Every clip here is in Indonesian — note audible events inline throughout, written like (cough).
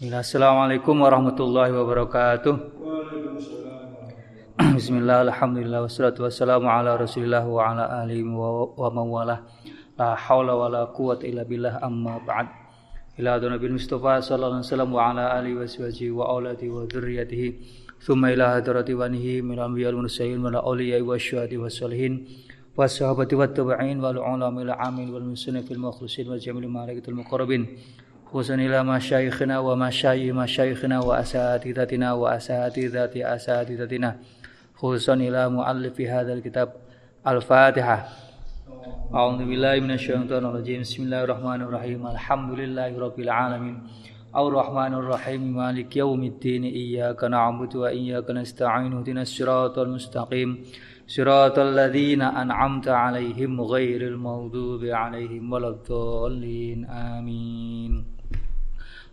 Bismillah. Assalamualaikum warahmatullahi wabarakatuh. (clears throat) Bismillah, alhamdulillah, wassalatu wassalamu ala rasulillah wa ala alihi wa, wa mawalah. La hawla wa la illa billah amma ba'd. Ila Mustafa sallallahu alaihi wasallam wa ala alihi wa sahbihi wa auladi wa. Thumma ila hadrati min anbiya wal mursalin wa awliya wa syuhadi wa salihin wa muslimin خصوصا إلى مشايخنا ومشايخ مشايخنا وأساتذتنا وأساتذة أساتذتنا. خصوصا إلى مؤلف هذا الكتاب الفاتحة. أعوذ بالله من الشيطان الرجيم. بسم الله الرحمن الرحيم. الحمد لله رب العالمين. الرحمن الرحيم. مالك يوم الدين. إياك نعبد وإياك نستعين. اهدنا الصراط المستقيم. صراط الذين أنعمت عليهم غير المغضوب عليهم ولا الضالين. آمين.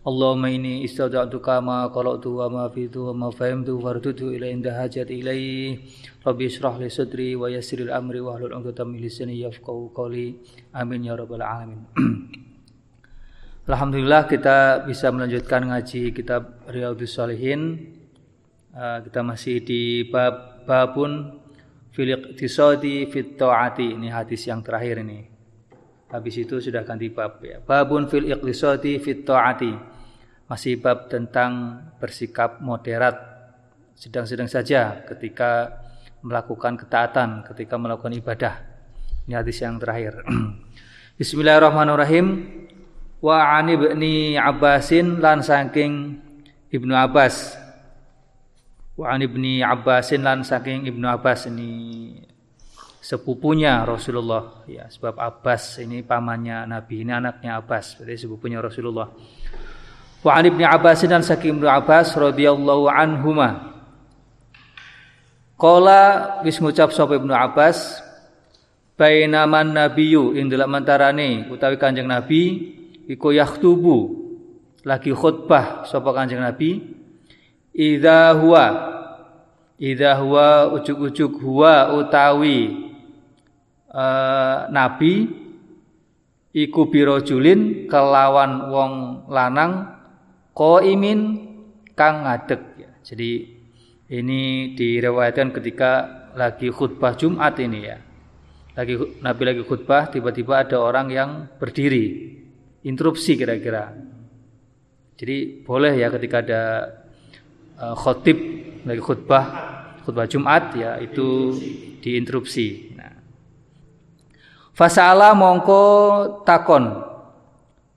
Allahumma inni istada'tuka kama qala'tu wa ma fitu wa ma fahimtu fardudu ila inda hajat ilaih Rabbi israh li sadri wa yassiril amri wa hlul 'uqdatam min lisani yafqahu qawli. Amin ya rabbal alamin. (clears throat) Alhamdulillah kita bisa melanjutkan ngaji kitab Riyadhus Shalihin uh, kita masih di bab babun fil iqtisadi fit taati. Ini hadis yang terakhir ini. Habis itu sudah ganti bab ya. Babun fil iqtisadi fit taati. Masih bab tentang bersikap moderat sedang-sedang saja ketika melakukan ketaatan, ketika melakukan ibadah. Ini hadis yang terakhir. (clears throat) Bismillahirrahmanirrahim wa ani ibni Abbasin lan saking Ibnu Abbas wa ani ibni Abbasin lan saking Ibnu Abbas ini sepupunya Rasulullah ya sebab Abbas ini pamannya Nabi ini anaknya Abbas berarti sepupunya Rasulullah wa ani ibni Abbasin dan saking Ibnu Abbas radhiyallahu anhuma. Kala wis ngucap sapa Ibnu Abbas bainaman nabiyyu ing dalam antarane utawi Kanjeng Nabi iku yaktubu lagi khutbah sapa Kanjeng Nabi idza huwa idza huwa ujuk-ujuk huwa utawi uh, nabi iku birojulin kelawan wong lanang qaimin kang ngadeg ya. Jadi ini direwayatkan ketika lagi khutbah Jumat ini ya. Lagi Nabi lagi khutbah tiba-tiba ada orang yang berdiri interupsi kira-kira. Jadi boleh ya ketika ada uh, khotib lagi khutbah khutbah Jumat ya itu diinterupsi. Nah. Fasala mongko takon.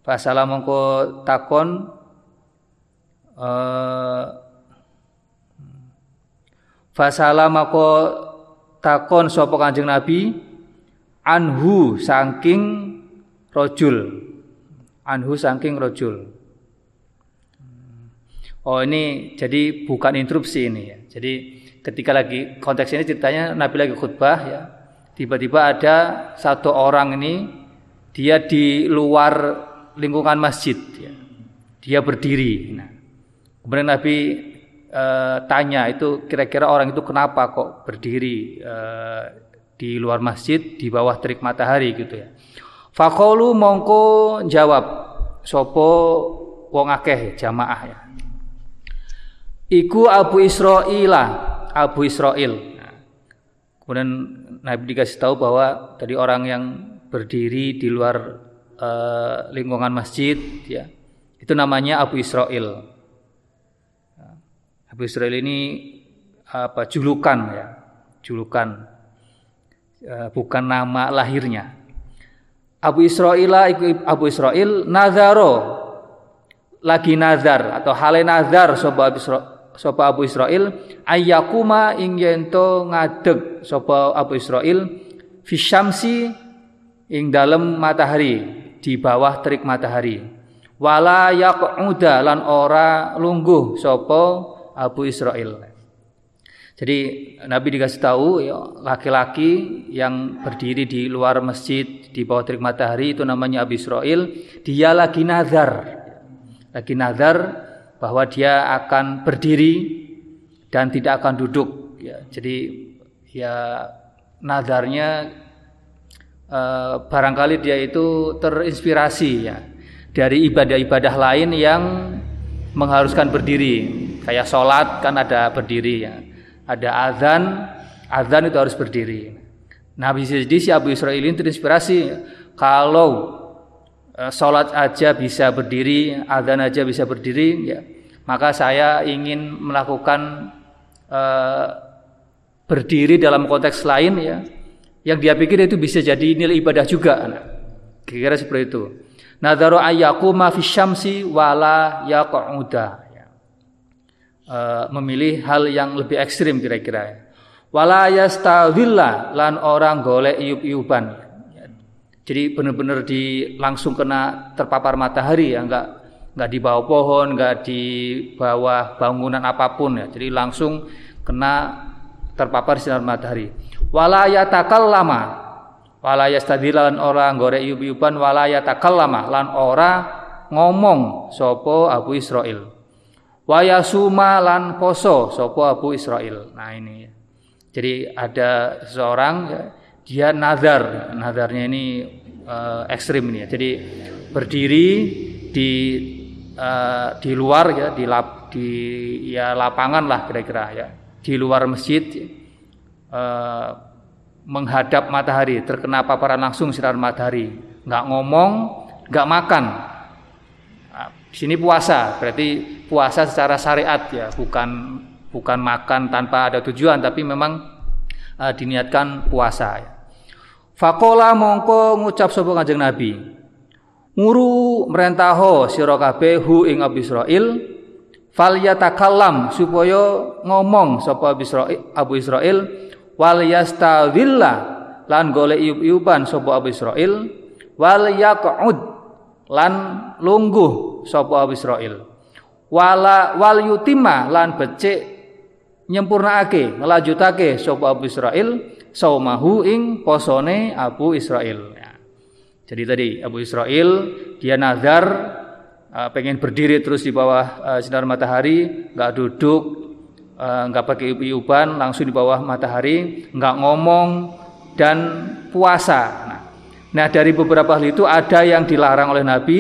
Fasala mongko takon Fasala mongko takon sapa Kanjeng Nabi anhu saking rojul anhu saking rojul. Oh ini jadi bukan interupsi ini ya. Jadi ketika lagi konteks ini ceritanya Nabi lagi khutbah ya. Tiba-tiba ada satu orang ini dia di luar lingkungan masjid ya. Dia berdiri. Nah, kemudian Nabi e, tanya itu kira-kira orang itu kenapa kok berdiri e, di luar masjid di bawah terik matahari gitu ya. Fakolu mongko jawab sopo wong akeh jamaah ya. Iku Abu Israil Abu Israil. Nah, kemudian Nabi dikasih tahu bahwa tadi orang yang berdiri di luar uh, lingkungan masjid ya. Itu namanya Abu Israil. Abu Israil ini apa julukan ya. Julukan uh, bukan nama lahirnya. Abu Israil Abu Israil nazaro lagi nazar atau hale nazar sapa Abu Israil sapa Abu Israil ayyakuma ing yento ngadeg sapa Abu Israil fisyamsi ing dalem matahari di bawah terik matahari wala yaquda lan ora lungguh sapa Abu Israil jadi Nabi dikasih tahu ya laki-laki yang berdiri di luar masjid di bawah terik matahari itu namanya Abi Israel. Dia lagi nazar. Lagi nazar bahwa dia akan berdiri dan tidak akan duduk ya. Jadi ya nazarnya eh, barangkali dia itu terinspirasi ya dari ibadah-ibadah lain yang mengharuskan berdiri. Kayak sholat kan ada berdiri ya. Ada azan, azan itu harus berdiri. Nah bisa si Abu Israel ini terinspirasi kalau e, sholat aja bisa berdiri, azan aja bisa berdiri, ya maka saya ingin melakukan e, berdiri dalam konteks lain ya, yang dia pikir itu bisa jadi nilai ibadah juga. Kira-kira seperti itu. Nadharu ayyakuma fi syamsi wala yaq'uda. E, memilih hal yang lebih ekstrim kira-kira. Ya. Wala yastawilla lan orang golek iup-iupan. Jadi benar-benar di langsung kena terpapar matahari ya, enggak enggak di bawah pohon, enggak di bawah bangunan apa pun ya. Jadi langsung kena terpapar sinar matahari. Wala yatakallama walaya stadilan ora gore iup-iupan walaya takallama lan ora ngomong sopo Abu Israel wayasuma lan poso sopo Abu Israel nah ini. Jadi ada seseorang ya, dia nazar. Nazarnya ini uh, ekstrim ini ya. Jadi berdiri di uh, di luar ya di lap, di ya lapangan lah kira-kira ya. Di luar masjid uh, menghadap matahari, terkena paparan langsung sinar matahari, nggak ngomong, nggak makan. Di sini puasa, berarti puasa secara syariat ya, bukan bukan makan tanpa ada tujuan, tapi memang uh, diniatkan puasa. Ya. Fakola mongko ngucap sapa Kanjeng Nabi. Muru merentaho sira kabeh hu ing Abu Israil fal yatakallam supaya ngomong sapa Abu Israil wal yastadilla lan golek iup-iupan sapa Abu Israil wal yaqud lan lungguh sapa Abu Israil. Wala wal yutima lan becik nyempurnaake ngelanjutake sapa Abu Israil saumahu ing posone Abu Israil. Ya. jadi tadi Abu Israil dia nazar uh, pengen berdiri terus di bawah uh, sinar matahari nggak duduk Eh, nggak pakai iup-iupan langsung di bawah matahari nggak ngomong dan puasa. Nah, nah dari beberapa hal itu ada yang dilarang oleh Nabi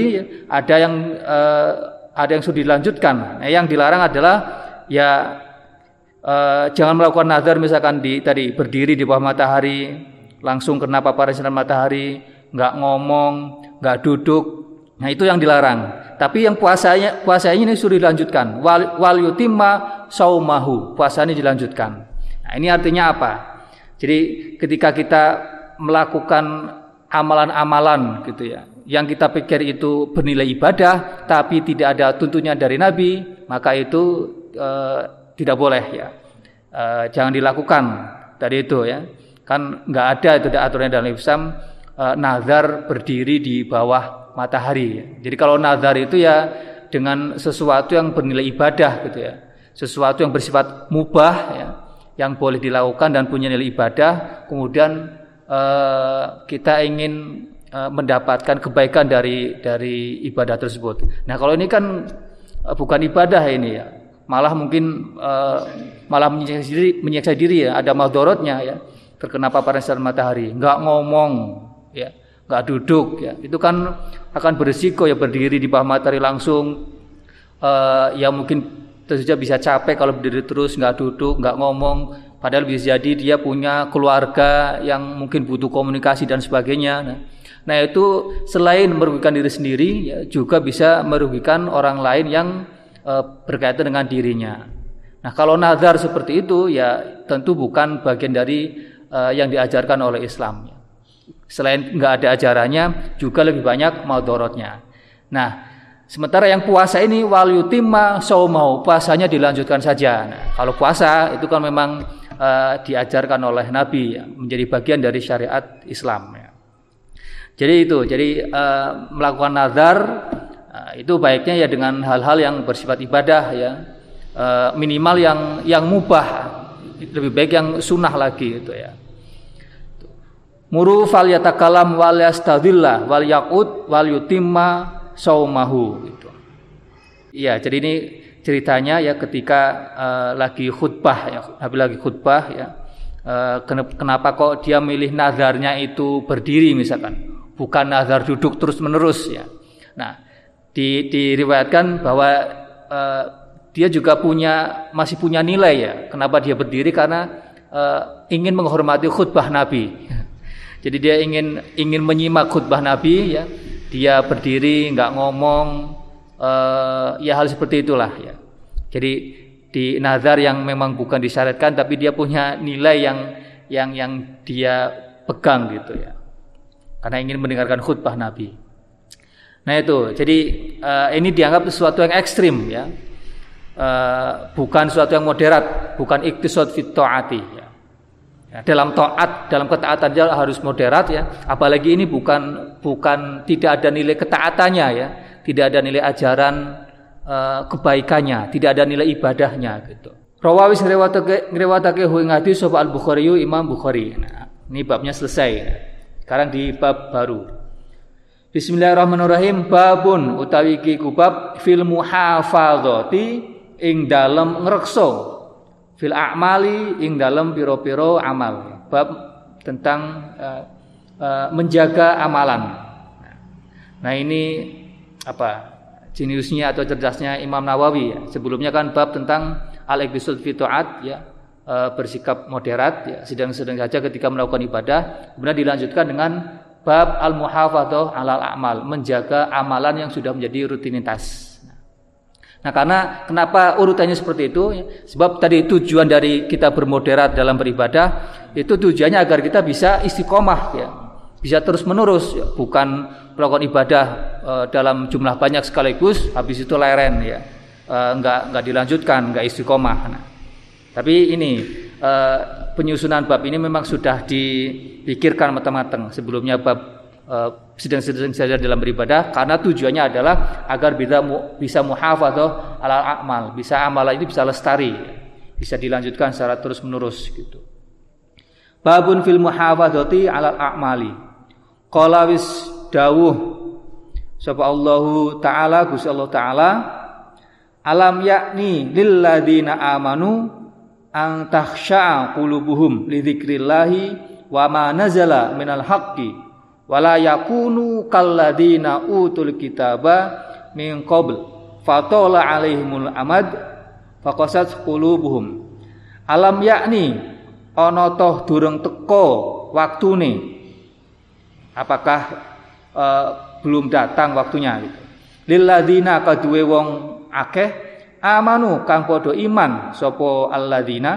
ada yang uh, ada yang sudah dilanjutkan nah, yang dilarang adalah ya uh, jangan melakukan nazar misalkan di tadi berdiri di bawah matahari langsung kena paparan sinar matahari nggak ngomong nggak duduk nah itu yang dilarang tapi yang puasanya puasanya ini sudah dilanjutkan. Wal, wal yutimma saumahu. Puasanya dilanjutkan. Nah, ini artinya apa? Jadi ketika kita melakukan amalan-amalan gitu ya, yang kita pikir itu bernilai ibadah tapi tidak ada tuntunya dari Nabi, maka itu e, tidak boleh ya. E, jangan dilakukan tadi itu ya. Kan nggak ada itu aturan dalam Islam e, nazar berdiri di bawah matahari. Jadi kalau nazar itu ya dengan sesuatu yang bernilai ibadah gitu ya. Sesuatu yang bersifat mubah ya, yang boleh dilakukan dan punya nilai ibadah, kemudian eh, kita ingin eh, mendapatkan kebaikan dari dari ibadah tersebut. Nah, kalau ini kan eh, bukan ibadah ini ya. Malah mungkin eh, malah menyiksa diri, menyiksa diri ya, ada madorotnya ya. Terkena paparan sinar matahari, nggak ngomong ya nggak duduk ya itu kan akan berisiko ya berdiri di bawah matahari langsung uh, ya mungkin tentu saja bisa capek kalau berdiri terus nggak duduk nggak ngomong padahal bisa jadi dia punya keluarga yang mungkin butuh komunikasi dan sebagainya nah, nah itu selain merugikan diri sendiri ya juga bisa merugikan orang lain yang uh, berkaitan dengan dirinya nah kalau nazar seperti itu ya tentu bukan bagian dari uh, yang diajarkan oleh Islam. Selain nggak ada ajarannya, juga lebih banyak maudorotnya. Nah, sementara yang puasa ini wal yutimma saumau, puasanya dilanjutkan saja. Nah, kalau puasa itu kan memang uh, diajarkan oleh Nabi menjadi bagian dari syariat Islam. Ya. Jadi itu, jadi uh, melakukan nazar uh, itu baiknya ya dengan hal-hal yang bersifat ibadah ya, uh, minimal yang yang mubah, lebih baik yang sunnah lagi itu ya. Muru fal yatakalam wal yastadillah wal yaqut wal yutimma saumahu gitu. Iya, jadi ini ceritanya ya ketika uh, lagi khutbah ya, Nabi lagi khutbah ya. Uh, kenapa kok dia milih nazarnya itu berdiri misalkan, bukan nazar duduk terus-menerus ya. Nah, di, diriwayatkan bahwa uh, dia juga punya masih punya nilai ya. Kenapa dia berdiri? Karena uh, ingin menghormati khutbah Nabi. Jadi dia ingin ingin menyimak khutbah Nabi ya. Dia berdiri nggak ngomong uh, ya hal seperti itulah ya. Jadi di nazar yang memang bukan disyaratkan tapi dia punya nilai yang yang yang dia pegang gitu ya. Karena ingin mendengarkan khutbah Nabi. Nah itu, jadi uh, ini dianggap sesuatu yang ekstrim ya, uh, bukan sesuatu yang moderat, bukan iktisad fit taati. Ya. Ya, dalam taat, dalam ketaatan harus moderat ya. Apalagi ini bukan bukan tidak ada nilai ketaatannya ya, tidak ada nilai ajaran uh, kebaikannya, tidak ada nilai ibadahnya gitu. Rawawis ngrewatake hu hadis sapa Al Bukhari Imam Bukhari. Nah, ini babnya selesai. Sekarang di bab baru. Bismillahirrahmanirrahim babun utawi iki kubab fil muhafadzati ing dalem ngrekso fil a'mali ing dalem piro-piro amal bab tentang uh, uh, menjaga amalan nah ini apa jeniusnya atau cerdasnya Imam Nawawi ya. sebelumnya kan bab tentang al iqtisad fi ya uh, bersikap moderat ya sedang-sedang saja ketika melakukan ibadah kemudian dilanjutkan dengan bab al muhafadzah alal amal, menjaga amalan yang sudah menjadi rutinitas. Nah, karena kenapa urutannya seperti itu? Sebab tadi tujuan dari kita bermoderat dalam beribadah itu tujuannya agar kita bisa istiqomah ya. Bisa terus menerus ya. bukan melakukan ibadah e, dalam jumlah banyak sekaligus habis itu leren ya. E, enggak enggak dilanjutkan, enggak istiqomah. Nah, tapi ini e, penyusunan bab ini memang sudah dipikirkan matang-matang sebelumnya bab sedang-sedang saja dalam beribadah karena tujuannya adalah agar bisa mu, bisa muhafadzah ala amal, bisa amalan ini bisa lestari, bisa dilanjutkan secara terus-menerus gitu. Babun fil muhafadzati ala a'mali. Qala wis dawuh sapa Allahu taala Gusti Allah taala alam yakni lil ladina amanu ang takhsha'a qulubuhum li dzikrillahi wa ma nazala minal haqqi wala yakunu kalladina utul kitaba min qabl fatala alaihimul amad faqasat qulubuhum. Alam yakni ana toh durung teko waktune apakah uh, belum datang waktunya gitu. Lil ladzina kaduwe wong akeh amanu kang padha iman sapa alladzina?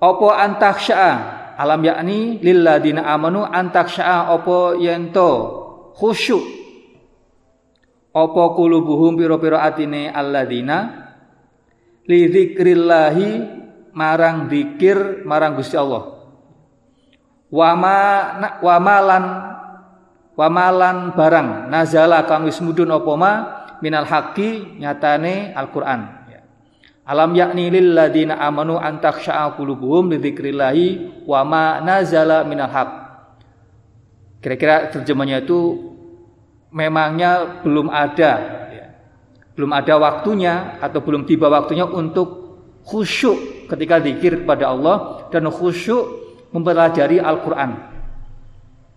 Apa antaksya alam yakni lilladina amanu antaksya apa yento khusyuk. Apa kulubuhum pira-pira atine alladzina? Li dzikrillahi marang zikir marang Gusti Allah wama wamalan wamalan barang nazala kang wis mudhun apa ma minal haqqi nyatane Al-Qur'an ya. Alam yakni lil ladina amanu an takhsha'a qulubuhum li dzikrillahi wa nazala minal haqq. Kira-kira terjemahnya itu memangnya belum ada ya. Belum ada waktunya atau belum tiba waktunya untuk khusyuk ketika zikir kepada Allah dan khusyuk mempelajari Al-Qur'an.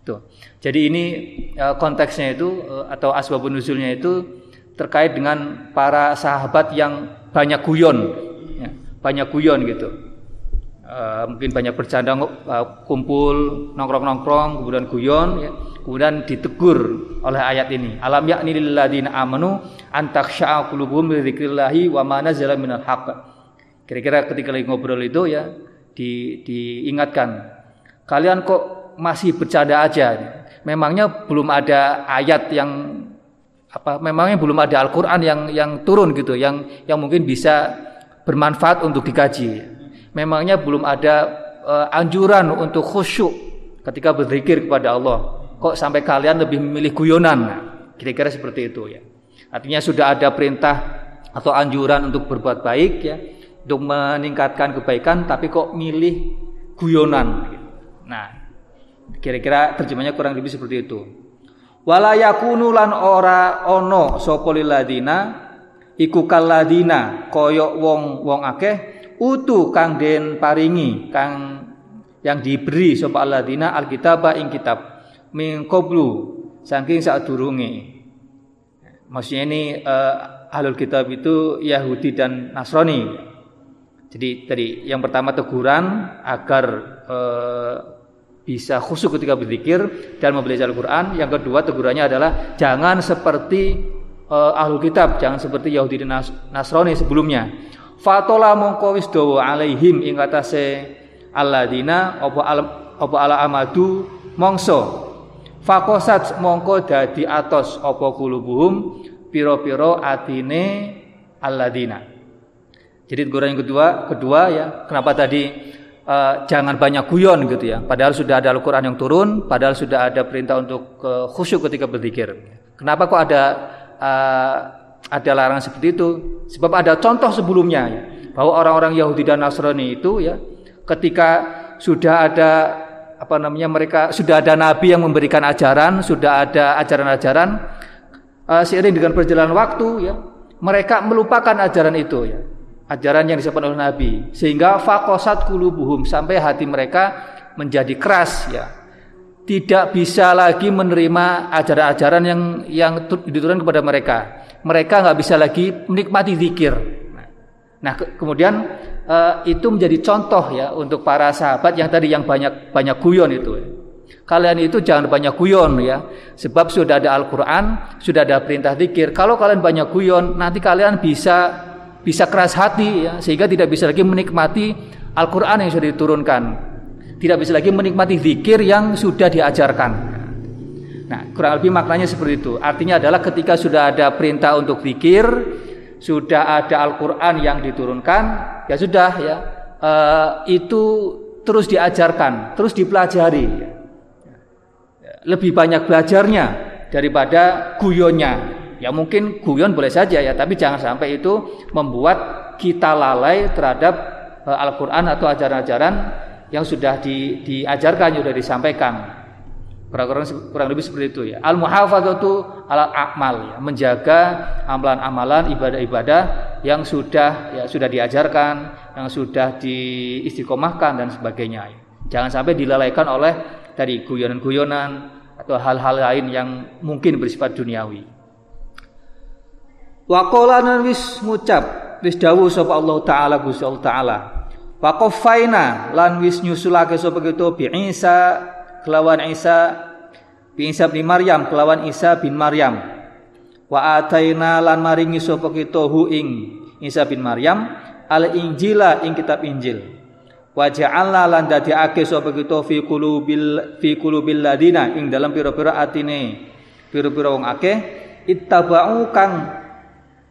Tuh. Jadi ini eh, konteksnya itu eh, atau asbabun nuzulnya itu terkait dengan para sahabat yang banyak guyon, ya, banyak guyon gitu. Uh, mungkin banyak bercanda uh, kumpul nongkrong-nongkrong kemudian guyon ya. kemudian ditegur oleh ayat ini alam yakni lil ladina amanu antaksha'a wa kira-kira ketika lagi ngobrol itu ya di, diingatkan kalian kok masih bercanda aja memangnya belum ada ayat yang apa memangnya belum ada Al-Qur'an yang yang turun gitu yang yang mungkin bisa bermanfaat untuk dikaji. Memangnya belum ada uh, anjuran untuk khusyuk ketika berzikir kepada Allah. Kok sampai kalian lebih memilih guyonan? Kira-kira seperti itu ya. Artinya sudah ada perintah atau anjuran untuk berbuat baik ya, untuk meningkatkan kebaikan tapi kok milih guyonan. Nah, kira-kira terjemahnya kurang lebih seperti itu wala lan ora ono sapa ladina iku kaladina koyok wong wong akeh utu kang den paringi kang yang diberi sapa alladzina alkitab ing kitab min qablu saking sadurunge maksudnya ini uh, ahlul kitab itu Yahudi dan Nasrani. Jadi tadi yang pertama teguran agar uh, bisa khusyuk ketika berzikir dan membelajar Al-Qur'an. Yang kedua tegurannya adalah jangan seperti uh, ahlul kitab, jangan seperti Yahudi dan Nasrani sebelumnya. Fatola mongko wis dawa alaihim ing atase alladina apa alam apa ala amadu mongso fakosat mongko dadi atos apa kulubuhum piro-piro atine alladina jadi teguran yang kedua kedua ya kenapa tadi uh, jangan banyak guyon gitu ya. Padahal sudah ada Al-Qur'an yang turun padahal sudah ada perintah untuk uh, khusyuk ketika berzikir. Kenapa kok ada uh, ada larangan seperti itu? Sebab ada contoh sebelumnya ya bahwa orang-orang Yahudi dan Nasrani itu ya ketika sudah ada apa namanya mereka sudah ada nabi yang memberikan ajaran, sudah ada ajaran-ajaran uh, seiring dengan perjalanan waktu ya, mereka melupakan ajaran itu ya. Ajaran yang disampaikan oleh nabi sehingga fakosat kulubuhum sampai hati mereka menjadi keras ya. Tidak bisa lagi menerima ajaran-ajaran yang yang diturunkan kepada mereka. Mereka nggak bisa lagi menikmati zikir. Nah, nah kemudian uh, itu menjadi contoh ya untuk para sahabat yang tadi yang banyak banyak guyon itu. Kalian itu jangan banyak guyon ya, sebab sudah ada Al-Qur'an, sudah ada perintah zikir. Kalau kalian banyak guyon, nanti kalian bisa bisa keras hati ya, sehingga tidak bisa lagi menikmati Al-Qur'an yang sudah diturunkan. Tidak bisa lagi menikmati zikir yang sudah diajarkan. Nah, kurang lebih maknanya seperti itu. Artinya adalah ketika sudah ada perintah untuk zikir, sudah ada Al-Qur'an yang diturunkan, ya sudah ya. Uh, itu terus diajarkan, terus dipelajari. Lebih banyak belajarnya daripada guyonnya. Ya mungkin guyon boleh saja ya, tapi jangan sampai itu membuat kita lalai terhadap uh, Al-Qur'an atau ajaran-ajaran yang sudah di, diajarkan, sudah disampaikan. Kurang, kurang lebih seperti itu ya. Al muhafadzatu ala akmal ya menjaga amalan-amalan ibadah-ibadah yang sudah ya sudah diajarkan yang sudah diistiqomahkan dan sebagainya ya. jangan sampai dilalaikan oleh dari guyonan-guyonan atau hal-hal lain yang mungkin bersifat duniawi waqala wis ngucap wis dawuh sapa Allah taala Gusti Allah taala. Waqafaina lan wis nyusulake sapa gitu bi Isa kelawan Isa bin Isa bin Maryam kelawan Isa bin Maryam. Wa ataina lan maringi sapa kita hu ing Isa bin Maryam al injila ing kitab Injil. Wa ja'alna lan dadiake sapa kita fi qulubil fi qulubil ladina ing dalam pira-pira atine pira-pira wong akeh ittaba'u kang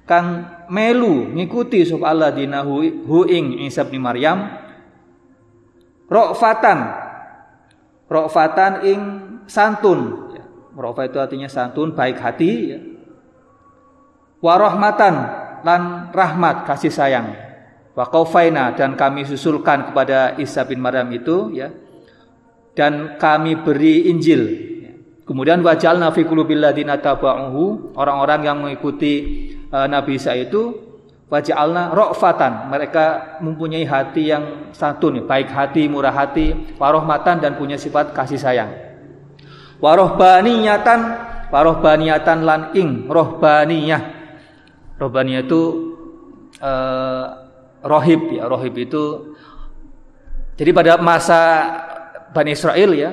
kang melu ngikuti sapa alladzina hu, hu ing Isa bin Maryam rofatan Rofatan ing santun. Ya. Itu artinya santun, baik hati. Ya. Warohmatan lan rahmat kasih sayang. Wakofaina dan kami susulkan kepada Isa bin Maryam itu ya. Dan kami beri Injil. Kemudian wajal nafi qulubil ladina orang-orang yang mengikuti uh, Nabi Isa itu Waja'alna rofatan Mereka mempunyai hati yang santun Baik hati, murah hati Warohmatan dan punya sifat kasih sayang. Warohbaniyatan Warohbaniyatan lan ing Rohbaniyah. Rohbaniyah itu uh, Rohib ya Rohib itu Jadi pada masa Bani Israel ya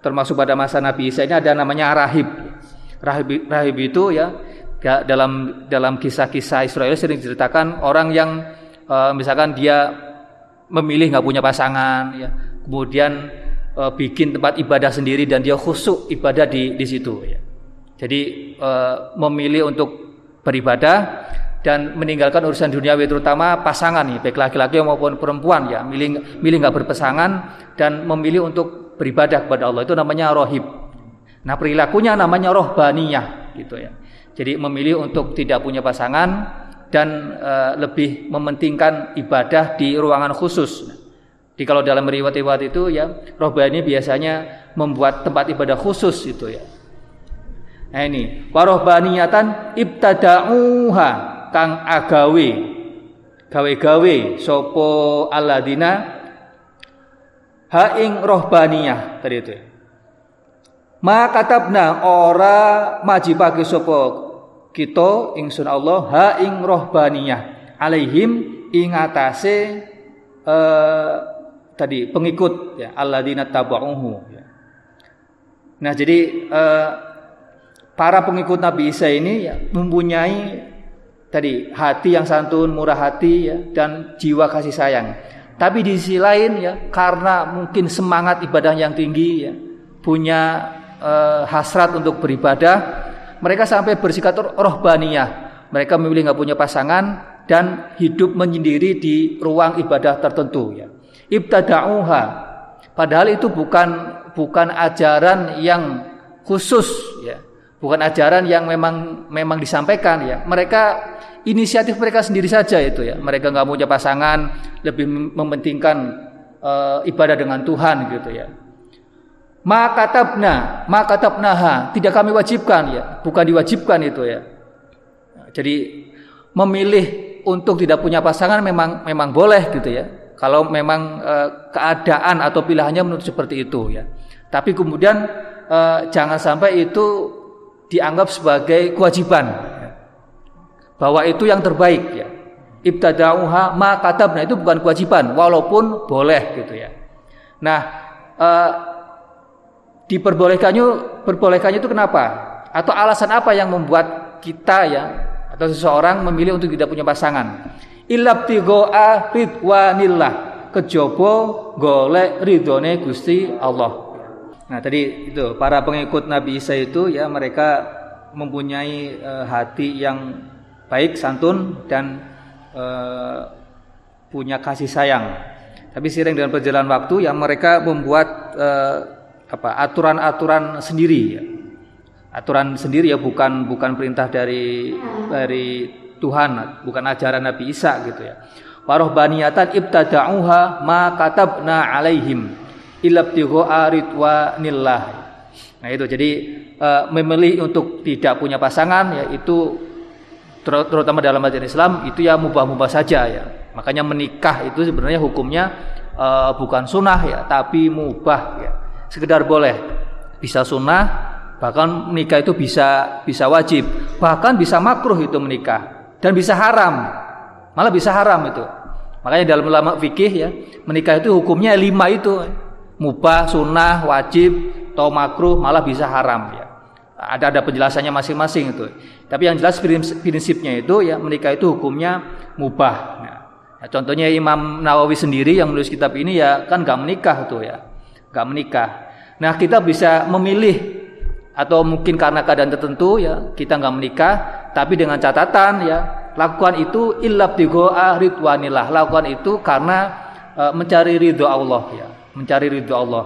Termasuk pada masa Nabi Isa ini ada namanya Rahib. Rahib, rahib itu ya, dalam dalam kisah-kisah Israel sering diceritakan orang yang uh, misalkan dia memilih nggak punya pasangan ya. Kemudian uh, bikin tempat ibadah sendiri dan dia khusyuk ibadah di di situ ya. Jadi uh, memilih untuk beribadah dan meninggalkan urusan duniawi terutama pasangan nih baik laki-laki maupun perempuan ya. Milih milih nggak berpasangan dan memilih untuk beribadah kepada Allah. Itu namanya rohib. Nah perilakunya namanya rohbaniyah gitu ya jadi memilih untuk tidak punya pasangan dan e, lebih mementingkan ibadah di ruangan khusus. Jadi kalau dalam riwayat-riwayat itu ya rohbani biasanya membuat tempat ibadah khusus itu ya. Nah ini warohbaniyatan ibtada'uha kang agawe gawe-gawe sopo aladina ha ing rohbaniyah tadi itu. Ma katabna ora majibake sapa kita ingsun Allah ha ing rohbaniyah alaihim ing atase eh, tadi pengikut ya alladzina tabauhu ya. Nah, jadi eh, para pengikut Nabi Isa ini ya, mempunyai tadi hati yang santun, murah hati ya dan jiwa kasih sayang. Tapi di sisi lain ya karena mungkin semangat ibadah yang tinggi ya, punya eh, hasrat untuk beribadah, mereka sampai bersikap rohbaniyah. Mereka memilih nggak punya pasangan dan hidup menyendiri di ruang ibadah tertentu ya. Ibtada'uha. Padahal itu bukan bukan ajaran yang khusus ya. Bukan ajaran yang memang memang disampaikan ya. Mereka inisiatif mereka sendiri saja itu ya. Mereka nggak punya pasangan, lebih mementingkan uh, ibadah dengan Tuhan gitu ya. Makatabna, makatabnaha, tidak kami wajibkan ya, bukan diwajibkan itu ya. Jadi memilih untuk tidak punya pasangan memang memang boleh gitu ya. Kalau memang e, keadaan atau pilihannya menurut seperti itu ya. Tapi kemudian e, jangan sampai itu dianggap sebagai kewajiban ya. bahwa itu yang terbaik ya. Ibtada'uha ma katabna itu bukan kewajiban walaupun boleh gitu ya. Nah, e, diperbolehkannya perbolehkannya itu kenapa? Atau alasan apa yang membuat kita ya atau seseorang memilih untuk tidak punya pasangan? Ilabtigoa ridwanillah kejobo golek ridone Gusti Allah. Nah, tadi itu para pengikut Nabi Isa itu ya mereka mempunyai e, hati yang baik, santun dan e, punya kasih sayang. Tapi sering dengan perjalanan waktu yang mereka membuat e, apa aturan-aturan sendiri ya. Aturan sendiri ya bukan bukan perintah dari dari Tuhan, bukan ajaran Nabi Isa gitu ya. Warohbaniyatan ibtada'uha ma katabna alaihim ilabtigha ridwanillah. Nah itu jadi uh, memilih untuk tidak punya pasangan ya itu terutama dalam ajaran Islam itu ya mubah-mubah saja ya. Makanya menikah itu sebenarnya hukumnya uh, bukan sunnah ya tapi mubah ya sekedar boleh. Bisa sunnah bahkan menikah itu bisa bisa wajib. Bahkan bisa makruh itu menikah. Dan bisa haram. Malah bisa haram itu. Makanya dalam ulama fikih ya menikah itu hukumnya lima itu. Mubah sunnah wajib atau makruh malah bisa haram ya. Ada ada penjelasannya masing-masing itu. Tapi yang jelas prinsipnya itu ya menikah itu hukumnya mubah. Nah, contohnya Imam Nawawi sendiri yang menulis kitab ini ya kan gak menikah tuh ya nggak menikah. Nah kita bisa memilih atau mungkin karena keadaan tertentu ya kita nggak menikah, tapi dengan catatan ya lakukan itu illabtigoa ridwanillah. Lakukan itu karena e, mencari ridho Allah ya, mencari ridho Allah.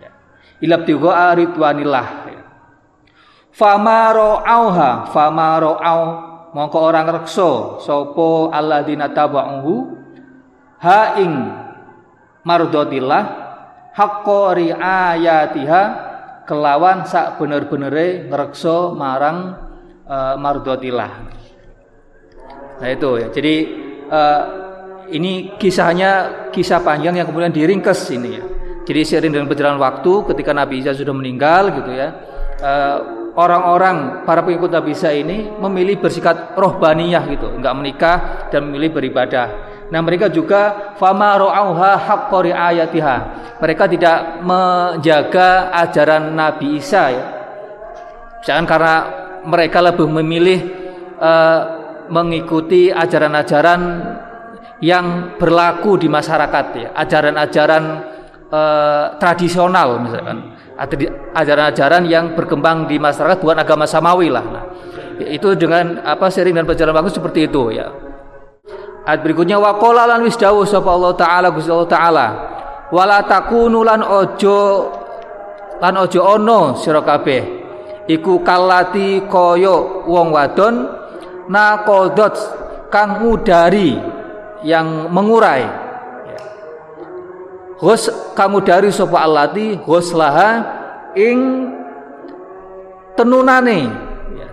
Ya. Illabtigoa ridwanillah. Ya. Famaro auha, famaro au mongko orang rekso sopo alladzina tabauhu ha ing mardotillah haqqo riayatiha kelawan sak bener-benere ngrekso marang uh, mardotilah. Nah itu ya. Jadi uh, ini kisahnya kisah panjang yang kemudian diringkes ini ya. Jadi seiring dengan perjalanan waktu ketika Nabi Isa sudah meninggal gitu ya. Uh, orang-orang para pengikut Nabi Isa ini memilih bersikap rohbaniyah gitu, enggak menikah dan memilih beribadah. Nah mereka juga fama ro'auha haqqori ayatiha. Mereka tidak menjaga ajaran Nabi Isa ya. Jangan karena mereka lebih memilih uh, mengikuti ajaran-ajaran yang berlaku di masyarakat ya. Ajaran-ajaran uh, tradisional misalkan. Ajaran-ajaran yang berkembang di masyarakat bukan agama samawi lah. Nah, itu dengan apa sering dan perjalanan waktu seperti itu ya Ayat berikutnya wa qala lan wis dawuh sapa Allah taala Gusti Allah taala wala takunu lan ojo lan ojo ono sira kabeh. Iku kalati kaya wong wadon nakodot kang ngudari yang mengurai. Ghus kamu dari sapa allati ghuslaha ing tenunane.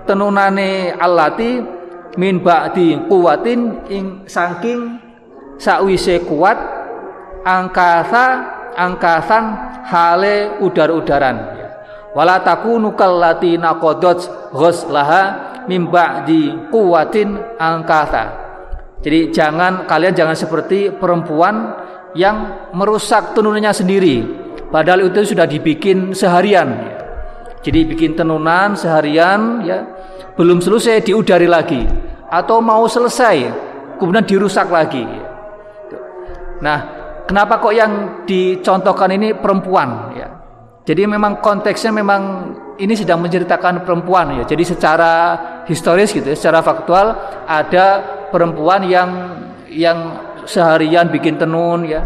Tenunane allati min ba'di kuwatin ing saking sakwise kuat angkasa angkasan hale udar-udaran wala takunu kallati naqadat ghuslaha mimba di kuwatin angkata. Jadi jangan kalian jangan seperti perempuan yang merusak tenunannya sendiri. Padahal itu sudah dibikin seharian. Jadi bikin tenunan seharian ya belum selesai diudari lagi atau mau selesai kemudian dirusak lagi. Nah, kenapa kok yang dicontohkan ini perempuan ya? Jadi memang konteksnya memang ini sedang menceritakan perempuan ya. Jadi secara historis gitu ya, secara faktual ada perempuan yang yang seharian bikin tenun ya.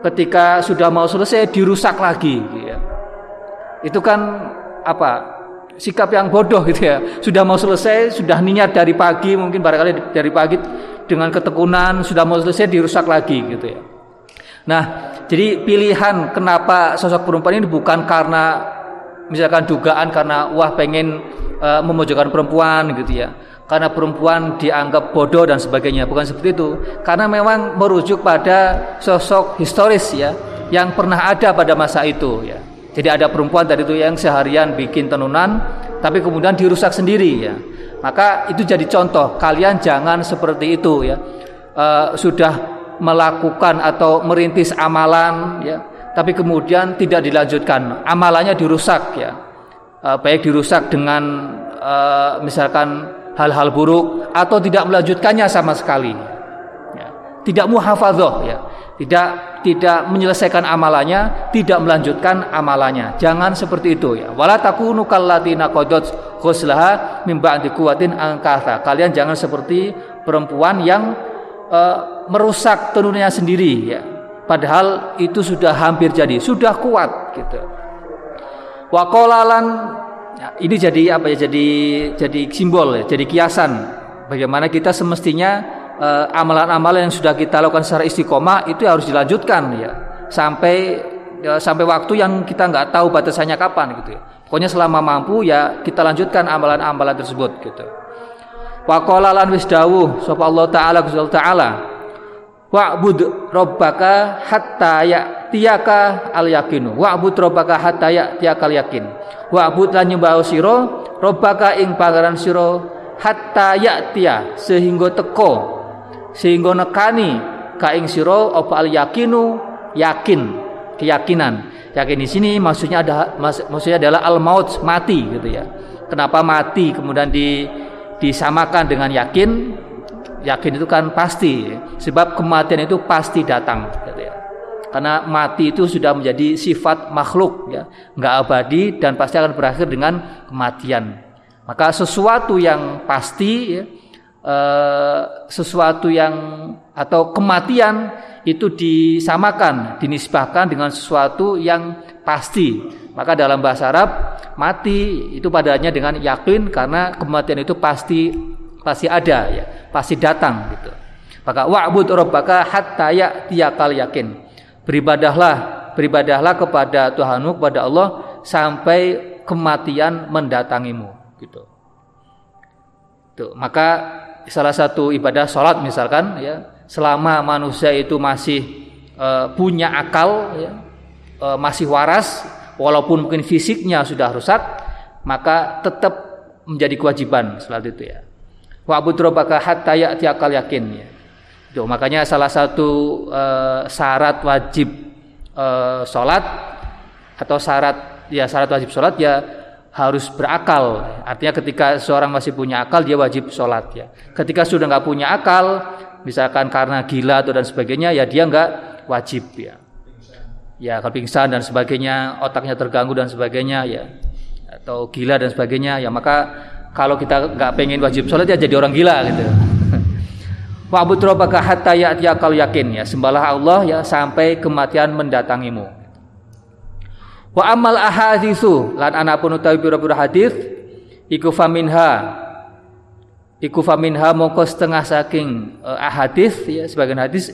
Ketika sudah mau selesai dirusak lagi ya. Itu kan apa? Sikap yang bodoh gitu ya. Sudah mau selesai, sudah niat dari pagi mungkin barangkali dari pagi dengan ketekunan sudah mau selesai dirusak lagi gitu ya. Nah, jadi pilihan kenapa sosok perempuan ini bukan karena misalkan dugaan karena wah pengen uh, memojokkan perempuan gitu ya. Karena perempuan dianggap bodoh dan sebagainya, bukan seperti itu. Karena memang merujuk pada sosok historis ya yang pernah ada pada masa itu ya. Jadi ada perempuan tadi itu yang seharian bikin tenunan tapi kemudian dirusak sendiri ya. Maka itu jadi contoh, kalian jangan seperti itu ya. Uh, sudah melakukan atau merintis amalan ya tapi kemudian tidak dilanjutkan amalannya dirusak ya e, baik dirusak dengan e, misalkan hal-hal buruk atau tidak melanjutkannya sama sekali ya. tidak muhafadzah ya tidak tidak menyelesaikan amalannya tidak melanjutkan amalannya jangan seperti itu ya wala takunu kallatina qadot ghuslaha mim ba'di quwwatin angkatha kalian jangan seperti perempuan yang uh, merusak tenunnya sendiri ya. Padahal itu sudah hampir jadi, sudah kuat gitu. Wakolalan ya, ini jadi apa ya? Jadi jadi simbol ya, jadi kiasan bagaimana kita semestinya amalan-amalan yang sudah kita lakukan secara istiqomah itu harus dilanjutkan ya sampai ya, sampai waktu yang kita nggak tahu batasannya kapan gitu ya. Pokoknya selama mampu ya kita lanjutkan amalan-amalan tersebut gitu. Wa qala lan wis dawuh sapa Allah taala Gusti taala Wa'bud rabbaka hatta ya'tiyaka al yakinu. Wa'bud rabbaka hatta ya'tiyaka al yakin. Wa'bud lan nyembah sira rabbaka ing pangeran sira hatta ya'tiya sehingga teko sehingga nekani ka ing sira apa al yakinu yakin keyakinan. Yakin di sini maksudnya ada maksudnya adalah al maut mati gitu ya. Kenapa mati kemudian di disamakan dengan yakin yakin itu kan pasti sebab kematian itu pasti datang gitu ya. karena mati itu sudah menjadi sifat makhluk ya nggak abadi dan pasti akan berakhir dengan kematian maka sesuatu yang pasti ya, eh, sesuatu yang atau kematian itu disamakan dinisbahkan dengan sesuatu yang pasti maka dalam bahasa Arab mati itu padanya dengan yakin karena kematian itu pasti pasti ada ya, pasti datang gitu. Maka wa'bud rabbaka hatta ya'tiyakal yakin. Beribadahlah, beribadahlah kepada Tuhanmu kepada Allah sampai kematian mendatangimu gitu. Tuh, maka salah satu ibadah sholat misalkan ya, selama manusia itu masih uh, punya akal ya, uh, masih waras walaupun mungkin fisiknya sudah rusak maka tetap menjadi kewajiban salat itu ya. Wa'bud rabbaka hatta ya'tiyakal yakin ya. Tuh, makanya salah satu uh, syarat wajib uh, sholat atau syarat ya syarat wajib sholat ya harus berakal. Artinya ketika seorang masih punya akal dia wajib sholat ya. Ketika sudah nggak punya akal misalkan karena gila atau dan sebagainya ya dia nggak wajib ya. Ya kalau pingsan dan sebagainya, otaknya terganggu dan sebagainya ya. Atau gila dan sebagainya ya. Maka kalau kita nggak pengen wajib sholat ya jadi orang gila gitu. Wa'bud rabbaka hatta ya'tiyakal yakin ya. Sembahlah Allah ya sampai kematian mendatangimu. Wa amal ahaditsu lan anapun utawi pira-pira hadis iku faminha iku faminha mongko setengah saking uh, ahadis ya sebagian hadis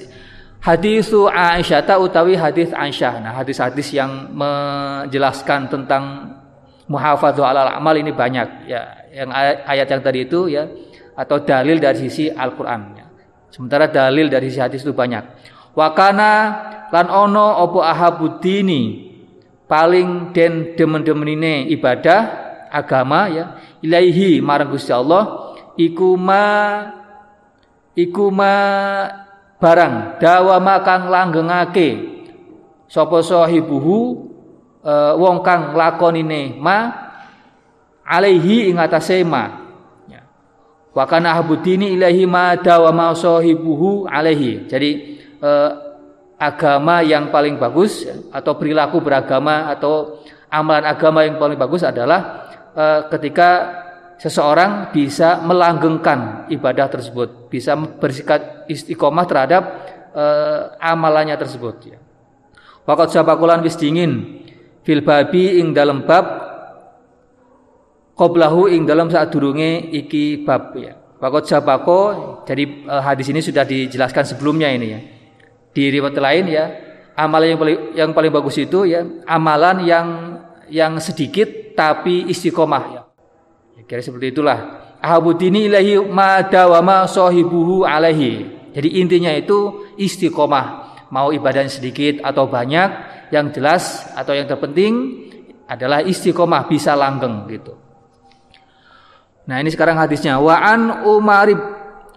Hadisu Aisyah ta utawi hadis Aisyah. Nah, hadis-hadis yang menjelaskan tentang muhafadzah alal amal ini banyak ya. Yang ayat, ayat yang tadi itu ya atau dalil dari sisi Al-Qur'an ya. Sementara dalil dari sisi hadis itu banyak. Wakana lan ono opo ahabudini paling den demen-demenine ibadah agama ya ilaihi marang Gusti Allah iku ma iku ma barang dawama kang langgengake sapa sahibuhu e, wong kang lakonine ma alaihi ing atase ma ya. wa kana habudini ilahi ma sahibuhu alaihi jadi e, agama yang paling bagus atau perilaku beragama atau amalan agama yang paling bagus adalah e, ketika seseorang bisa melanggengkan ibadah tersebut, bisa bersikap istiqomah terhadap uh, amalannya tersebut ya. Waqat sabakulan wis dingin fil babi ing dalam bab qoblahu ing dalam saat durunge iki bab ya. Waqat sabako jadi uh, hadis ini sudah dijelaskan sebelumnya ini ya. Di riwayat lain ya, amalan yang paling yang paling bagus itu ya amalan yang yang sedikit tapi istiqomah ya Kira seperti itulah. Ahabudini ilahi ma dawama sahibuhu alaihi. Jadi intinya itu istiqomah. Mau ibadahnya sedikit atau banyak, yang jelas atau yang terpenting adalah istiqomah bisa langgeng gitu. Nah, ini sekarang hadisnya wa an Umar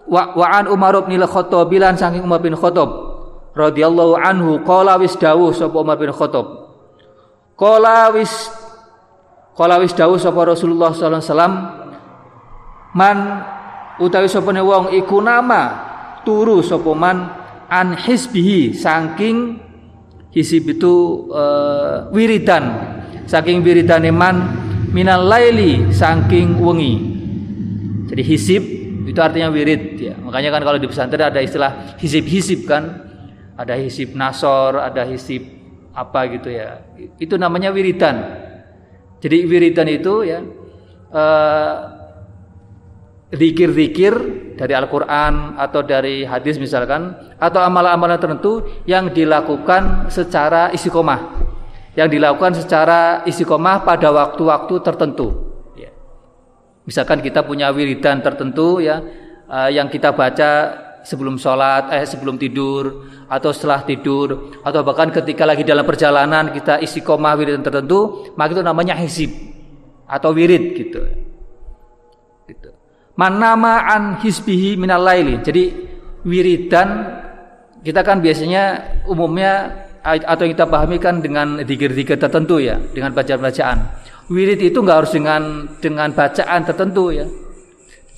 wa, wa an Umar bin Khattab bilan saking Umar bin Khattab radhiyallahu anhu qala wis dawuh sapa Umar bin Khattab. Qala wis Kala wis dawuh sapa Rasulullah sallallahu alaihi wasallam man utawi sapane wong iku nama turu sapa man an hisbihi saking hisib itu uh, wiridan saking wiridane man minal laili saking wengi. Jadi hisib itu artinya wirid ya. Makanya kan kalau di pesantren ada istilah hisib-hisib kan ada hisib nasor ada hisib apa gitu ya itu namanya wiridan jadi wiridan itu ya zikir-zikir uh, dari Al-Qur'an atau dari hadis misalkan atau amalan-amalan tertentu yang dilakukan secara istiqomah. Yang dilakukan secara istiqomah pada waktu-waktu tertentu ya. Misalkan kita punya wiridan tertentu ya uh, yang kita baca sebelum sholat, eh sebelum tidur atau setelah tidur atau bahkan ketika lagi dalam perjalanan kita istiqomah wirid tertentu maka itu namanya hisib atau wirid gitu. Gitu. Manama an hisbihi minal laili. Jadi wiridan kita kan biasanya umumnya atau yang kita pahami kan dengan dikir-dikir tertentu ya dengan bacaan-bacaan. Wirid itu nggak harus dengan dengan bacaan tertentu ya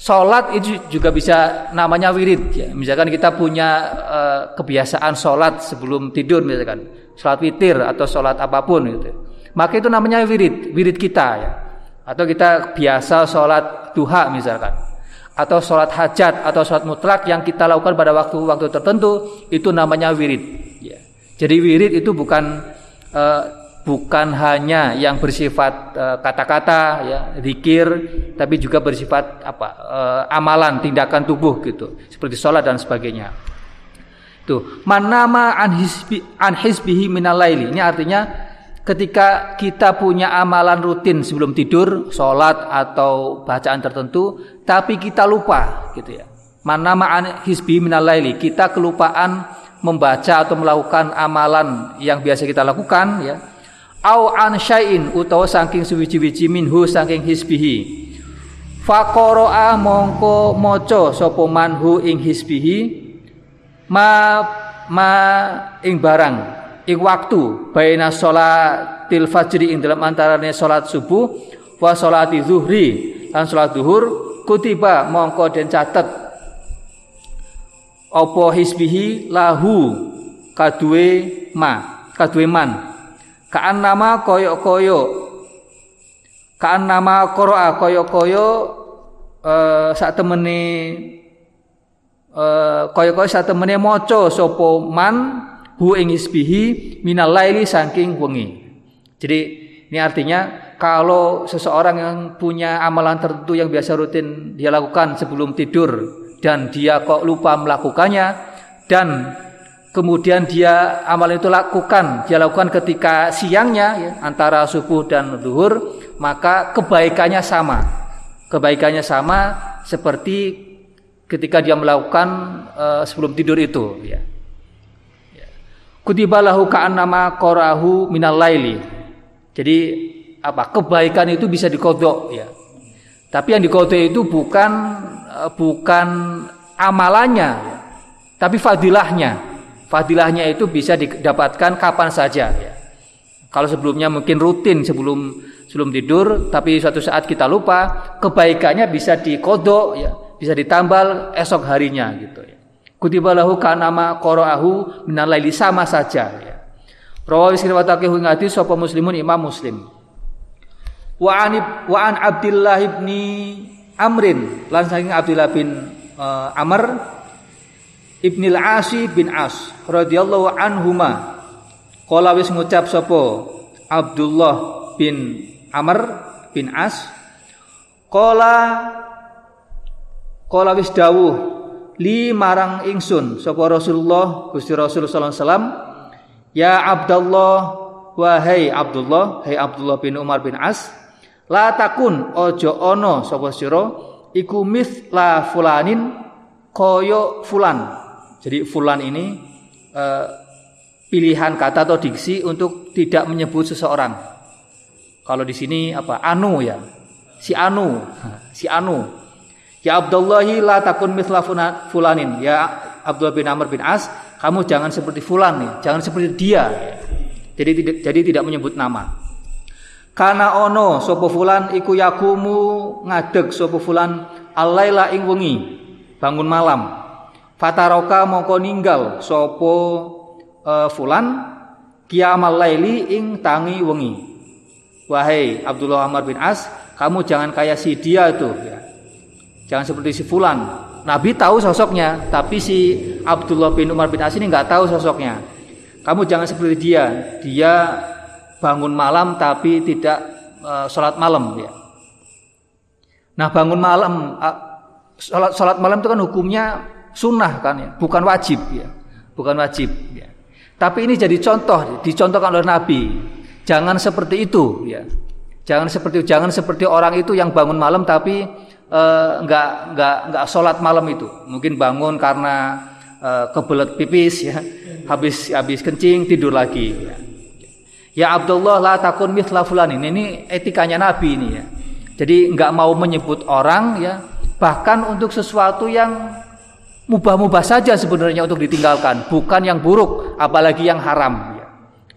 Sholat itu juga bisa namanya wirid ya. Misalkan kita punya uh, kebiasaan sholat sebelum tidur misalkan sholat witir atau sholat apa pun gitu. Maka itu namanya wirid, wirid kita ya. Atau kita biasa sholat duha misalkan atau sholat hajat atau sholat mutlak yang kita lakukan pada waktu-waktu tertentu itu namanya wirid. Ya. Jadi wirid itu bukan uh, bukan hanya yang bersifat eh, kata-kata uh, ya zikir tapi juga bersifat apa uh, amalan tindakan tubuh gitu seperti sholat dan sebagainya. Itu manama an minalaili ini artinya ketika kita punya amalan rutin sebelum tidur sholat atau bacaan tertentu tapi kita lupa gitu ya. Manama an hisbihi minalaili kita kelupaan membaca atau melakukan amalan yang biasa kita lakukan ya au an syai'in utawa saking suwiji-wiji minhu saking hisbihi. Faqara'a mongko maca sapa manhu ing hisbihi ma ma ing barang ing waktu baina sholatil fajri ing dalam antarane salat subuh wa salati zuhri lan salat zuhur kutiba mongko den catet. Apa hisbihi lahu kadue ma kadue man Kaan nama koyo koyo. Kaan nama koroa koyo koyo. Uh, saat temene uh, koyo koyo saat temene moco sopo man hu ing isbihi minal laili saking wengi. Jadi ini artinya kalau seseorang yang punya amalan tertentu yang biasa rutin dia lakukan sebelum tidur dan dia kok lupa melakukannya dan kemudian dia amal itu lakukan, dia lakukan ketika siangnya ya, antara subuh dan duhur, maka kebaikannya sama. Kebaikannya sama seperti ketika dia melakukan uh, sebelum tidur itu ya. ya. Kutibalahu ka'annama qarahu minal laili. Jadi apa? Kebaikan itu bisa dikodok ya. Tapi yang dikodo itu bukan eh, bukan amalannya, tapi fadilahnya. Fadilahnya itu bisa didapatkan kapan saja. Kalau sebelumnya mungkin rutin sebelum sebelum tidur, tapi suatu saat kita lupa, kebaikannya bisa dikodok, ya, bisa ditambal esok harinya gitu ya. Kutibalahu kanama qara'ahu minal laili sama saja ya. Rawawi sirwatake ngati sapa muslimun imam muslim. Wa an wa an ibni Amrin lan saking Abdullah bin uh, Amr Ibnil Asi bin As radhiyallahu anhuma. Kala wis ngucap sapa? Abdullah bin Amr bin As. Kala wis dawuh li marang ingsun sapa Rasulullah Gusti Rasul sallallahu alaihi Ya Abdullah wahai Abdullah hai Abdullah bin Umar bin As la takun ojo ono sapa sira iku la fulanin koyo fulan jadi fulan ini uh, pilihan kata atau diksi untuk tidak menyebut seseorang. Kalau di sini apa? Anu ya? Si anu. (laughs) Si anu. Ya Abdullahi la takun mithla fulanin. Ya Abdullah bin Amr bin As kamu jangan seperti fulan nih, jangan seperti dia. Jadi tidak jadi tidak menyebut nama. Karena ono sopo fulan? Iku yakumu ngadeg sopo fulan. Alaila ing wengi. Bangun malam. Fataroka mongko ninggal sopo uh, fulan kiamal laili ing tangi wengi. Wahai Abdullah Amr bin As, kamu jangan kayak si dia itu ya. Jangan seperti si fulan. Nabi tahu sosoknya, tapi si Abdullah bin Umar bin As ini nggak tahu sosoknya. Kamu jangan seperti dia. Dia bangun malam tapi tidak uh, sholat malam ya. Nah bangun malam uh, sholat sholat malam itu kan hukumnya sunnah kan ya, bukan wajib ya, bukan wajib ya. Tapi ini jadi contoh, dicontohkan oleh Nabi. Jangan seperti itu ya. Jangan seperti jangan seperti orang itu yang bangun malam tapi uh, nggak nggak nggak sholat malam itu. Mungkin bangun karena uh, kebelet pipis ya. Habis habis kencing tidur lagi ya, ya Abdullah la takun mithla fulan. Ini ini etikanya Nabi ini ya. Jadi nggak mau menyebut orang ya. Bahkan untuk sesuatu yang mubah-mubah saja sebenarnya untuk ditinggalkan bukan yang buruk apalagi yang haram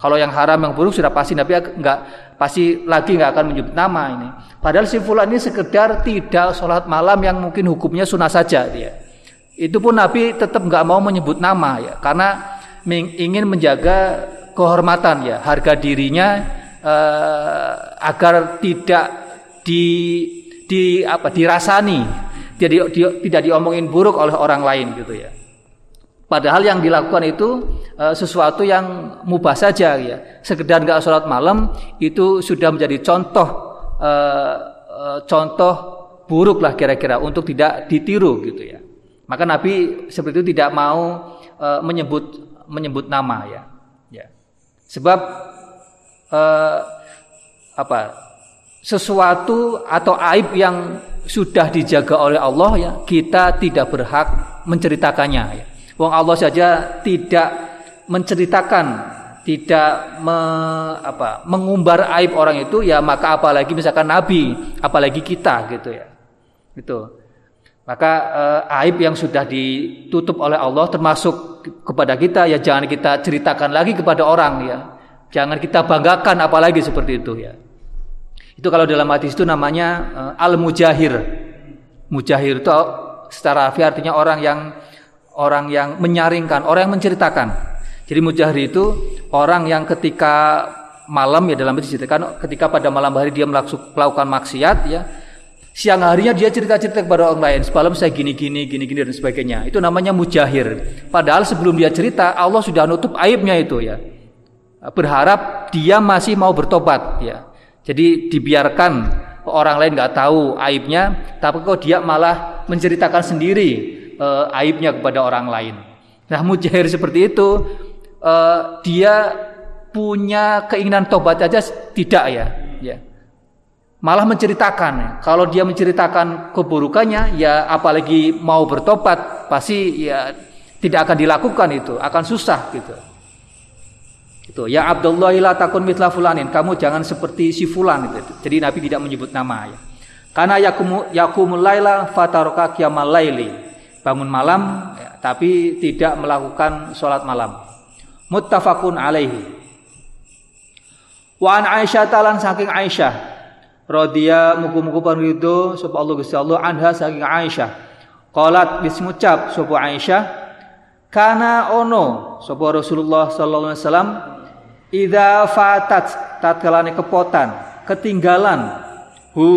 kalau yang haram yang buruk sudah pasti Nabi nggak pasti lagi nggak akan menyebut nama ini. Padahal si fulan ini sekedar tidak sholat malam yang mungkin hukumnya sunnah saja dia. Itu pun Nabi tetap nggak mau menyebut nama ya, karena ingin menjaga kehormatan ya, harga dirinya eh, agar tidak di di apa dirasani, tidak di, tidak diomongin buruk oleh orang lain gitu ya. Padahal yang dilakukan itu e, sesuatu yang mubah saja ya. Sekedar nggak sholat malam itu sudah menjadi contoh e, e, contoh buruk lah kira-kira untuk tidak ditiru gitu ya. Maka Nabi seperti itu tidak mau e, menyebut menyebut nama ya. Ya. Sebab e, apa? Sesuatu atau aib yang sudah dijaga oleh Allah ya, kita tidak berhak menceritakannya ya. Wong Allah saja tidak menceritakan, tidak me, apa, mengumbar aib orang itu, ya maka apalagi misalkan Nabi, apalagi kita gitu ya. Itu. Maka eh, aib yang sudah ditutup oleh Allah termasuk kepada kita ya jangan kita ceritakan lagi kepada orang ya. Jangan kita banggakan apalagi seperti itu ya. Itu kalau dalam hadis itu namanya eh, al-mujahir. Mujahir itu secara artinya orang yang orang yang menyaringkan, orang yang menceritakan. Jadi mujahri itu orang yang ketika malam ya dalam itu diceritakan ketika pada malam hari dia melakukan maksiat ya siang harinya dia cerita-cerita kepada orang lain semalam saya gini gini gini gini dan sebagainya itu namanya mujahir padahal sebelum dia cerita Allah sudah nutup aibnya itu ya berharap dia masih mau bertobat ya jadi dibiarkan orang lain nggak tahu aibnya tapi kok dia malah menceritakan sendiri uh, aibnya kepada orang lain. Nah, mujahir seperti itu uh, dia punya keinginan tobat aja tidak ya, ya. Malah menceritakan. Kalau dia menceritakan keburukannya, ya apalagi mau bertobat, pasti ya tidak akan dilakukan itu, akan susah gitu. Itu ya Abdullah la takun mitla fulanin. Kamu jangan seperti si fulan itu. Jadi Nabi tidak menyebut nama ya. Karena yakumu yakumul laila fataroka qiyamal laili. Bangun malam ya, tapi tidak melakukan sholat malam. Muttafaqun alaihi. Wa an Aisyah talan saking Aisyah radhiya mugu-mugu panrido sapa Allah Gusti Allah anha saking Aisyah. Qalat wis ngucap sapa Aisyah kana ono sapa Rasulullah sallallahu alaihi wasallam idza fatat tatkalane kepotan ketinggalan hu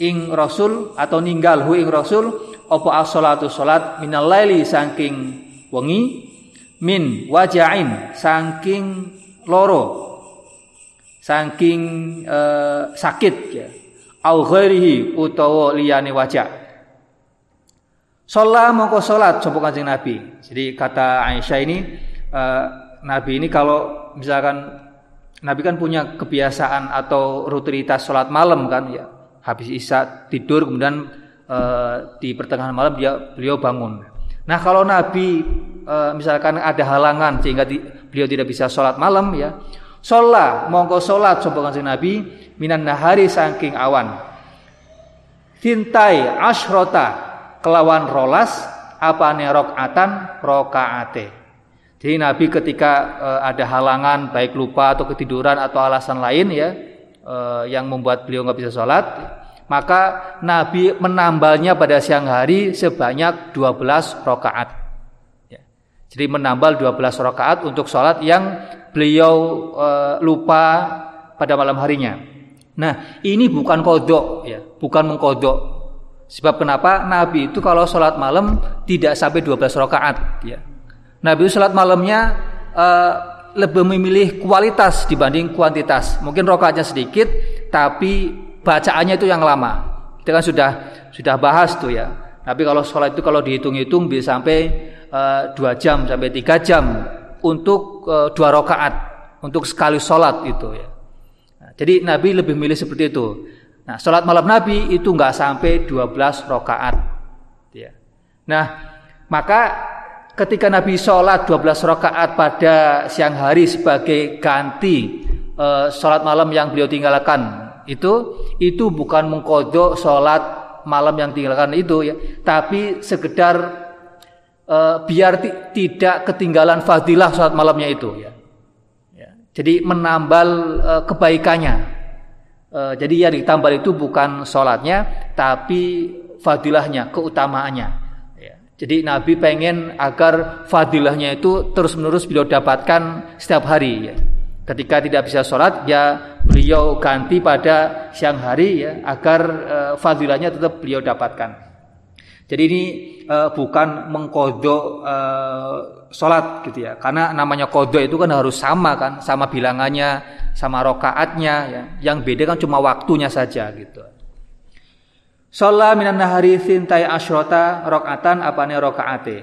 ing rasul atau ninggal hu ing rasul apa as-salatu salat minal laili saking wengi min wajain saking loro saking uh, sakit ya au ghairihi utawa liyane wajah Sholat mongko sholat sapa Kanjeng Nabi. Jadi kata Aisyah ini uh, Nabi ini kalau misalkan Nabi kan punya kebiasaan atau rutinitas sholat malam kan ya habis isya tidur kemudian e, di pertengahan malam dia beliau bangun. Nah kalau Nabi e, misalkan ada halangan sehingga di, beliau tidak bisa sholat malam ya, sholat mongko sholat sobat Nabi minan nahari saking awan. Tintai ashrota kelawan rolas apa atan rokaate. Jadi Nabi ketika e, ada halangan baik lupa atau ketiduran atau alasan lain ya uh, yang membuat beliau nggak bisa sholat, maka Nabi menambalnya pada siang hari sebanyak 12 rakaat. Ya. Jadi menambal 12 rakaat untuk sholat yang beliau uh, lupa pada malam harinya. Nah, ini bukan kodok, ya, bukan mengkodok. Sebab kenapa Nabi itu kalau sholat malam tidak sampai 12 rakaat, ya. Nabi sholat malamnya uh, lebih memilih kualitas dibanding kuantitas. Mungkin rokaatnya sedikit, tapi bacaannya itu yang lama. Kita kan sudah sudah bahas tuh ya. Tapi kalau sholat itu kalau dihitung-hitung bisa sampai uh, dua jam sampai tiga jam untuk uh, dua rokaat untuk sekali sholat itu ya. Nah, jadi Nabi lebih milih seperti itu. Nah, sholat malam Nabi itu nggak sampai 12 rokaat. Ya. Nah, maka ketika Nabi sholat 12 rakaat pada siang hari sebagai ganti uh, sholat malam yang beliau tinggalkan itu itu bukan mengkodok sholat malam yang tinggalkan itu ya tapi sekedar uh, biar tidak ketinggalan fadilah sholat malamnya itu ya, ya. jadi menambal uh, kebaikannya uh, jadi yang ditambal itu bukan sholatnya tapi fadilahnya keutamaannya jadi Nabi pengen agar fadilahnya itu terus-menerus beliau dapatkan setiap hari ya. Ketika tidak bisa sholat ya beliau ganti pada siang hari ya agar uh, fadilahnya tetap beliau dapatkan. Jadi ini uh, bukan mengkodok uh, sholat gitu ya. Karena namanya kodok itu kan harus sama kan, sama bilangannya, sama rokaatnya ya. Yang beda kan cuma waktunya saja gitu. Sholat minan nahari sintai asyrota rokatan apane rokaate.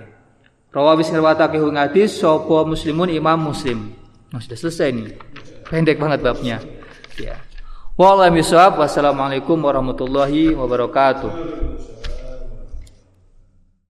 Rawabis nirwata kehung hadis sopo muslimun imam muslim. Nah, sudah selesai nih. Pendek banget babnya. Ya. Wassalamualaikum warahmatullahi wabarakatuh.